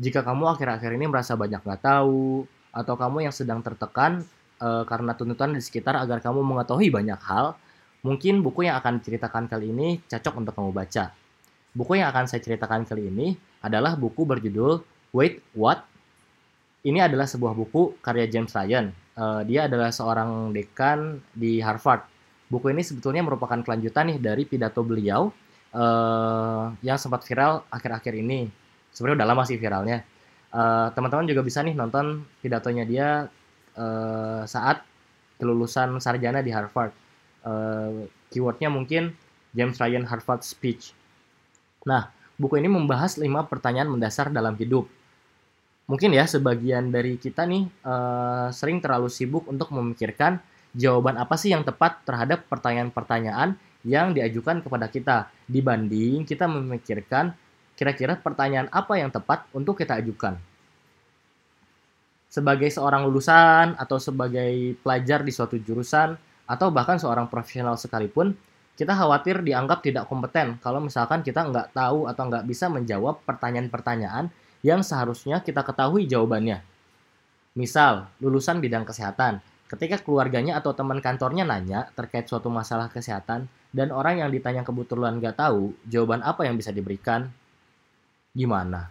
Jika kamu akhir-akhir ini merasa banyak nggak tahu, atau kamu yang sedang tertekan uh, karena tuntutan di sekitar agar kamu mengetahui banyak hal, mungkin buku yang akan diceritakan kali ini cocok untuk kamu baca. Buku yang akan saya ceritakan kali ini adalah buku berjudul Wait, What? Ini adalah sebuah buku karya James Ryan. Uh, dia adalah seorang dekan di Harvard. Buku ini sebetulnya merupakan kelanjutan nih dari pidato beliau uh, yang sempat viral akhir-akhir ini sebenarnya udah lama sih viralnya. Uh, teman-teman juga bisa nih nonton pidatonya dia uh, saat kelulusan sarjana di Harvard. Uh, keywordnya mungkin James Ryan Harvard Speech. Nah buku ini membahas lima pertanyaan mendasar dalam hidup. Mungkin ya sebagian dari kita nih uh, sering terlalu sibuk untuk memikirkan jawaban apa sih yang tepat terhadap pertanyaan-pertanyaan yang diajukan kepada kita. Dibanding kita memikirkan Kira-kira pertanyaan apa yang tepat untuk kita ajukan? Sebagai seorang lulusan atau sebagai pelajar di suatu jurusan atau bahkan seorang profesional sekalipun, kita khawatir dianggap tidak kompeten kalau misalkan kita nggak tahu atau nggak bisa menjawab pertanyaan-pertanyaan yang seharusnya kita ketahui jawabannya. Misal, lulusan bidang kesehatan, ketika keluarganya atau teman kantornya nanya terkait suatu masalah kesehatan, dan orang yang ditanya kebetulan nggak tahu jawaban apa yang bisa diberikan, gimana.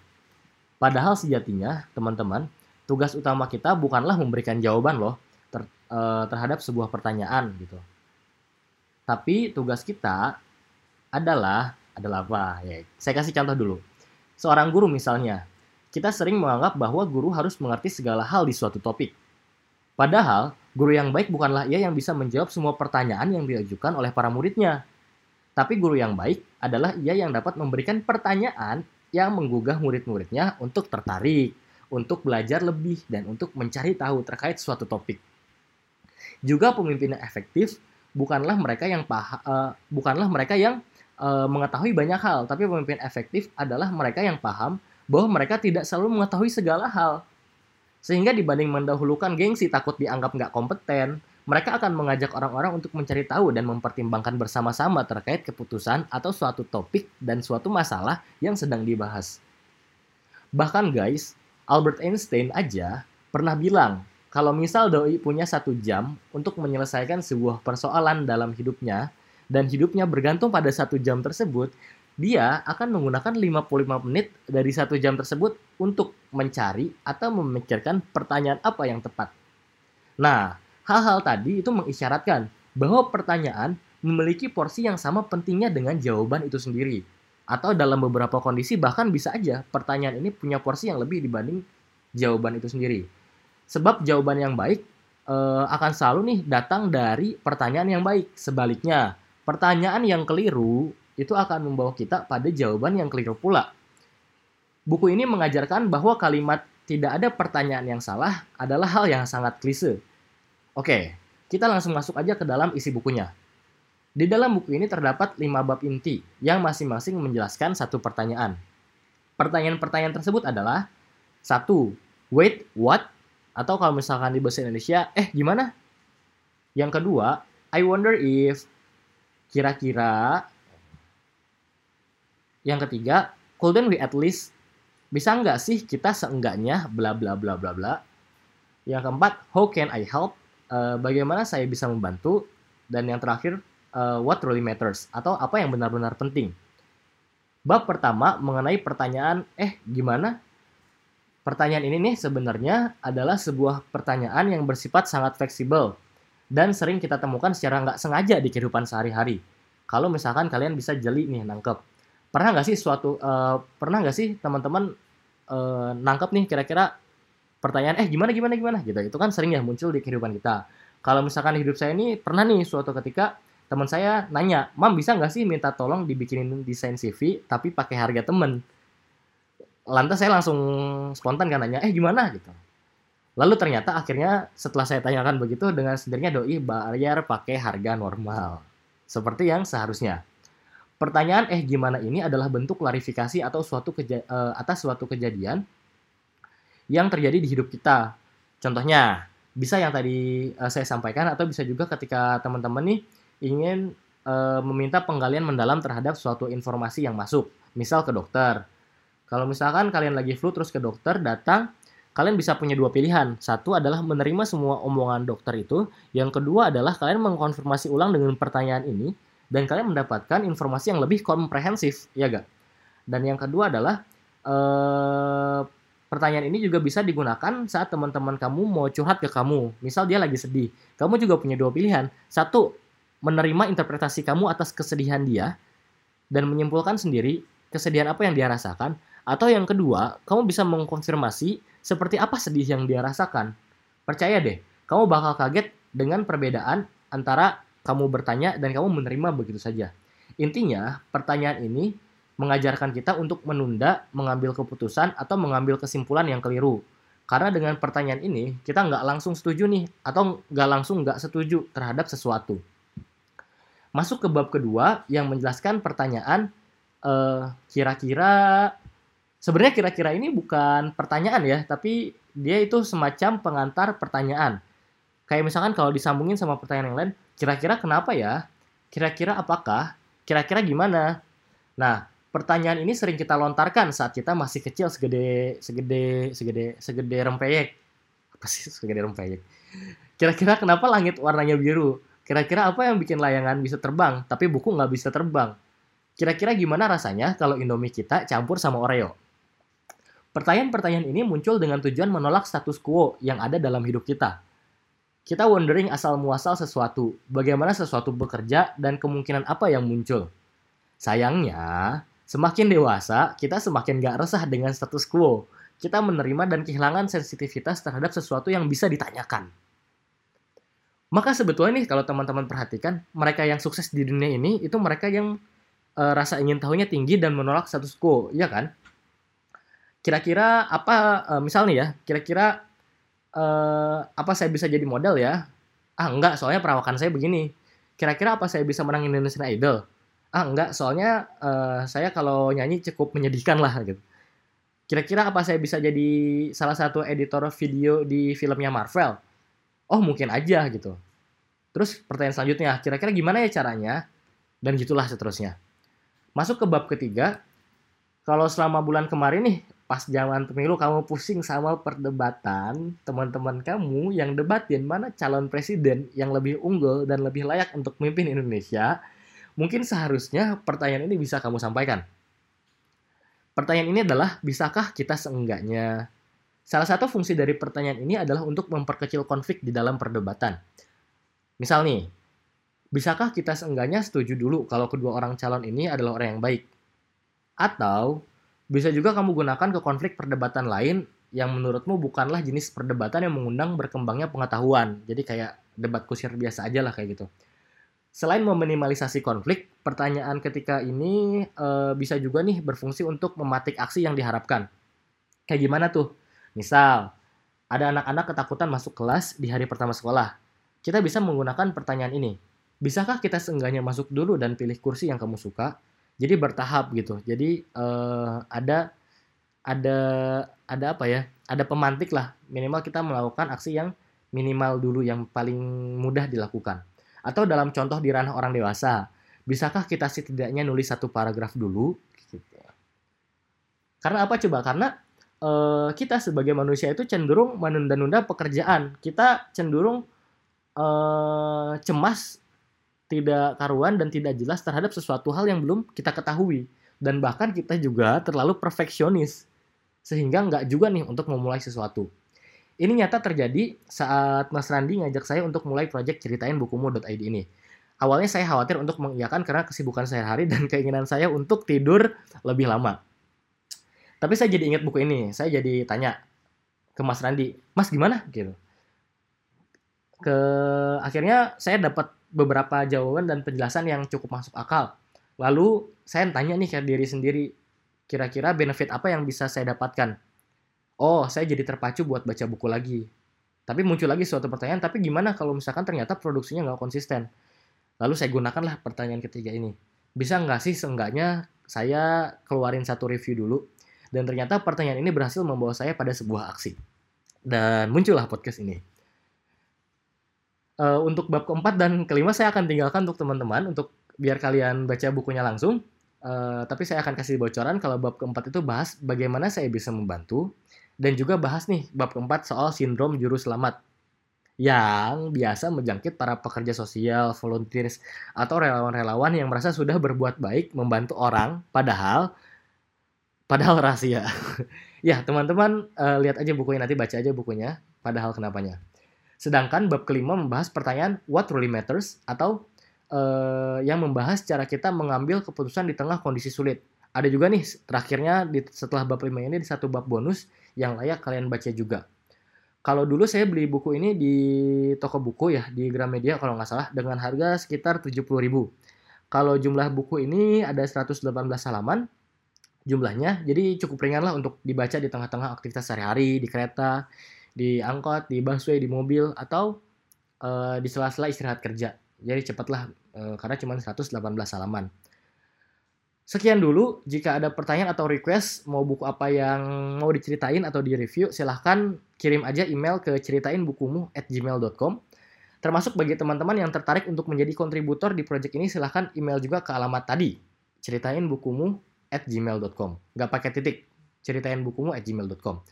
Padahal sejatinya, teman-teman, tugas utama kita bukanlah memberikan jawaban loh ter, e, terhadap sebuah pertanyaan gitu. Tapi tugas kita adalah adalah apa? Ya, saya kasih contoh dulu. Seorang guru misalnya, kita sering menganggap bahwa guru harus mengerti segala hal di suatu topik. Padahal, guru yang baik bukanlah ia yang bisa menjawab semua pertanyaan yang diajukan oleh para muridnya. Tapi guru yang baik adalah ia yang dapat memberikan pertanyaan yang menggugah murid-muridnya untuk tertarik, untuk belajar lebih, dan untuk mencari tahu terkait suatu topik. Juga pemimpin yang efektif bukanlah mereka yang paham, uh, bukanlah mereka yang uh, mengetahui banyak hal, tapi pemimpin efektif adalah mereka yang paham bahwa mereka tidak selalu mengetahui segala hal. Sehingga dibanding mendahulukan gengsi takut dianggap nggak kompeten, mereka akan mengajak orang-orang untuk mencari tahu dan mempertimbangkan bersama-sama terkait keputusan atau suatu topik dan suatu masalah yang sedang dibahas. Bahkan guys, Albert Einstein aja pernah bilang kalau misal doi punya satu jam untuk menyelesaikan sebuah persoalan dalam hidupnya dan hidupnya bergantung pada satu jam tersebut, dia akan menggunakan 55 menit dari satu jam tersebut untuk mencari atau memikirkan pertanyaan apa yang tepat. Nah, Hal-hal tadi itu mengisyaratkan bahwa pertanyaan memiliki porsi yang sama pentingnya dengan jawaban itu sendiri. Atau dalam beberapa kondisi bahkan bisa aja pertanyaan ini punya porsi yang lebih dibanding jawaban itu sendiri. Sebab jawaban yang baik e, akan selalu nih datang dari pertanyaan yang baik. Sebaliknya, pertanyaan yang keliru itu akan membawa kita pada jawaban yang keliru pula. Buku ini mengajarkan bahwa kalimat tidak ada pertanyaan yang salah adalah hal yang sangat klise Oke, kita langsung masuk aja ke dalam isi bukunya. Di dalam buku ini terdapat 5 bab inti yang masing-masing menjelaskan satu pertanyaan. Pertanyaan-pertanyaan tersebut adalah satu, Wait, what? Atau kalau misalkan di bahasa Indonesia, eh gimana? Yang kedua, I wonder if kira-kira yang ketiga, couldn't we at least bisa nggak sih kita seenggaknya bla bla bla bla bla. Yang keempat, how can I help? Uh, bagaimana saya bisa membantu dan yang terakhir uh, what really matters atau apa yang benar-benar penting. Bab pertama mengenai pertanyaan eh gimana? Pertanyaan ini nih sebenarnya adalah sebuah pertanyaan yang bersifat sangat fleksibel dan sering kita temukan secara nggak sengaja di kehidupan sehari-hari. Kalau misalkan kalian bisa jeli nih nangkep. Pernah nggak sih suatu uh, pernah nggak sih teman-teman uh, nangkep nih kira-kira pertanyaan eh gimana gimana gimana? Gitu. Itu kan sering ya muncul di kehidupan kita. Kalau misalkan hidup saya ini pernah nih suatu ketika teman saya nanya mam bisa nggak sih minta tolong dibikinin desain CV tapi pakai harga temen? Lantas saya langsung spontan kan nanya eh gimana? Gitu. Lalu ternyata akhirnya setelah saya tanyakan begitu dengan sendirinya doi bayar pakai harga normal. Seperti yang seharusnya. Pertanyaan eh gimana ini adalah bentuk klarifikasi atau suatu keja uh, atas suatu kejadian yang terjadi di hidup kita. Contohnya, bisa yang tadi uh, saya sampaikan atau bisa juga ketika teman-teman nih ingin uh, meminta penggalian mendalam terhadap suatu informasi yang masuk, misal ke dokter. Kalau misalkan kalian lagi flu terus ke dokter datang, kalian bisa punya dua pilihan. Satu adalah menerima semua omongan dokter itu, yang kedua adalah kalian mengkonfirmasi ulang dengan pertanyaan ini dan kalian mendapatkan informasi yang lebih komprehensif, ya gak? Dan yang kedua adalah eh, pertanyaan ini juga bisa digunakan saat teman-teman kamu mau curhat ke kamu. Misal dia lagi sedih, kamu juga punya dua pilihan. Satu, menerima interpretasi kamu atas kesedihan dia dan menyimpulkan sendiri kesedihan apa yang dia rasakan. Atau yang kedua, kamu bisa mengkonfirmasi seperti apa sedih yang dia rasakan. Percaya deh, kamu bakal kaget dengan perbedaan antara kamu bertanya dan kamu menerima begitu saja. Intinya, pertanyaan ini mengajarkan kita untuk menunda mengambil keputusan atau mengambil kesimpulan yang keliru. Karena dengan pertanyaan ini, kita nggak langsung setuju nih, atau nggak langsung nggak setuju terhadap sesuatu. Masuk ke bab kedua yang menjelaskan pertanyaan eh, kira-kira sebenarnya kira-kira ini bukan pertanyaan ya, tapi dia itu semacam pengantar pertanyaan. Kayak misalkan kalau disambungin sama pertanyaan yang lain, kira-kira kenapa ya? Kira-kira apakah? Kira-kira gimana? Nah, pertanyaan ini sering kita lontarkan saat kita masih kecil segede segede segede segede rempeyek. Apa sih segede rempeyek? Kira-kira kenapa langit warnanya biru? Kira-kira apa yang bikin layangan bisa terbang, tapi buku nggak bisa terbang? Kira-kira gimana rasanya kalau Indomie kita campur sama Oreo? Pertanyaan-pertanyaan ini muncul dengan tujuan menolak status quo yang ada dalam hidup kita. Kita wondering asal muasal sesuatu, bagaimana sesuatu bekerja, dan kemungkinan apa yang muncul. Sayangnya, semakin dewasa, kita semakin gak resah dengan status quo. Kita menerima dan kehilangan sensitivitas terhadap sesuatu yang bisa ditanyakan. Maka sebetulnya nih kalau teman-teman perhatikan, mereka yang sukses di dunia ini itu mereka yang e, rasa ingin tahunya tinggi dan menolak status quo, ya kan? Kira-kira apa e, misal nih ya, kira-kira e, apa saya bisa jadi model ya? Ah enggak, soalnya perawakan saya begini. Kira-kira apa saya bisa menang Indonesian Idol? Ah enggak, soalnya uh, saya kalau nyanyi cukup menyedihkan lah gitu. Kira-kira apa saya bisa jadi salah satu editor video di filmnya Marvel? Oh mungkin aja gitu. Terus pertanyaan selanjutnya, kira-kira gimana ya caranya? Dan gitulah seterusnya. Masuk ke bab ketiga, kalau selama bulan kemarin nih, pas zaman pemilu kamu pusing sama perdebatan, teman-teman kamu yang debatin mana calon presiden yang lebih unggul dan lebih layak untuk memimpin Indonesia, Mungkin seharusnya pertanyaan ini bisa kamu sampaikan. Pertanyaan ini adalah, bisakah kita seenggaknya? Salah satu fungsi dari pertanyaan ini adalah untuk memperkecil konflik di dalam perdebatan. Misal nih, bisakah kita seenggaknya setuju dulu kalau kedua orang calon ini adalah orang yang baik? Atau, bisa juga kamu gunakan ke konflik perdebatan lain yang menurutmu bukanlah jenis perdebatan yang mengundang berkembangnya pengetahuan. Jadi kayak debat kusir biasa aja lah kayak gitu. Selain meminimalisasi konflik, pertanyaan ketika ini e, bisa juga nih berfungsi untuk mematik aksi yang diharapkan. Kayak gimana tuh? Misal, ada anak-anak ketakutan masuk kelas di hari pertama sekolah. Kita bisa menggunakan pertanyaan ini. Bisakah kita seenggaknya masuk dulu dan pilih kursi yang kamu suka? Jadi bertahap gitu. Jadi e, ada ada ada apa ya? Ada pemantik lah. Minimal kita melakukan aksi yang minimal dulu yang paling mudah dilakukan. Atau dalam contoh di ranah orang dewasa, bisakah kita setidaknya nulis satu paragraf dulu? Gitu. Karena apa coba? Karena uh, kita sebagai manusia itu cenderung menunda-nunda pekerjaan. Kita cenderung uh, cemas, tidak karuan dan tidak jelas terhadap sesuatu hal yang belum kita ketahui. Dan bahkan kita juga terlalu perfeksionis. Sehingga nggak juga nih untuk memulai sesuatu. Ini nyata terjadi saat Mas Randi ngajak saya untuk mulai proyek ceritain bukumu.id ini. Awalnya saya khawatir untuk mengiyakan karena kesibukan sehari-hari dan keinginan saya untuk tidur lebih lama. Tapi saya jadi ingat buku ini. Saya jadi tanya ke Mas Randi, Mas gimana? Gitu. Ke akhirnya saya dapat beberapa jawaban dan penjelasan yang cukup masuk akal. Lalu saya tanya nih ke diri sendiri, kira-kira benefit apa yang bisa saya dapatkan oh saya jadi terpacu buat baca buku lagi. Tapi muncul lagi suatu pertanyaan, tapi gimana kalau misalkan ternyata produksinya nggak konsisten? Lalu saya gunakanlah pertanyaan ketiga ini. Bisa nggak sih seenggaknya saya keluarin satu review dulu? Dan ternyata pertanyaan ini berhasil membawa saya pada sebuah aksi. Dan muncullah podcast ini. Uh, untuk bab keempat dan kelima saya akan tinggalkan untuk teman-teman untuk biar kalian baca bukunya langsung. Uh, tapi saya akan kasih bocoran kalau bab keempat itu bahas bagaimana saya bisa membantu dan juga bahas nih bab keempat soal sindrom juru selamat yang biasa menjangkit para pekerja sosial, volunteers, atau relawan-relawan yang merasa sudah berbuat baik membantu orang, padahal padahal rahasia. ya, teman-teman uh, lihat aja bukunya nanti baca aja bukunya, padahal kenapanya. Sedangkan bab kelima membahas pertanyaan what really matters atau uh, yang membahas cara kita mengambil keputusan di tengah kondisi sulit. Ada juga nih terakhirnya di, setelah bab 5 ini di satu bab bonus yang layak kalian baca juga. Kalau dulu saya beli buku ini di toko buku ya, di Gramedia kalau nggak salah, dengan harga sekitar 70.000. Kalau jumlah buku ini ada 118 halaman jumlahnya, jadi cukup ringan lah untuk dibaca di tengah-tengah aktivitas sehari-hari, di kereta, di angkot, di busway, di mobil, atau uh, di sela-sela istirahat kerja. Jadi cepatlah, uh, karena cuma 118 halaman. Sekian dulu, jika ada pertanyaan atau request mau buku apa yang mau diceritain atau di-review, silahkan kirim aja email ke ceritainbukumu at gmail.com. Termasuk bagi teman-teman yang tertarik untuk menjadi kontributor di project ini, silahkan email juga ke alamat tadi, ceritainbukumu at gmail.com. Gak pakai titik, ceritainbukumu at gmail.com.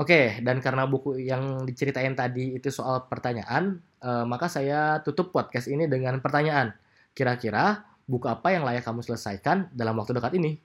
Oke, dan karena buku yang diceritain tadi itu soal pertanyaan, eh, maka saya tutup podcast ini dengan pertanyaan. Kira-kira buku apa yang layak kamu selesaikan dalam waktu dekat ini?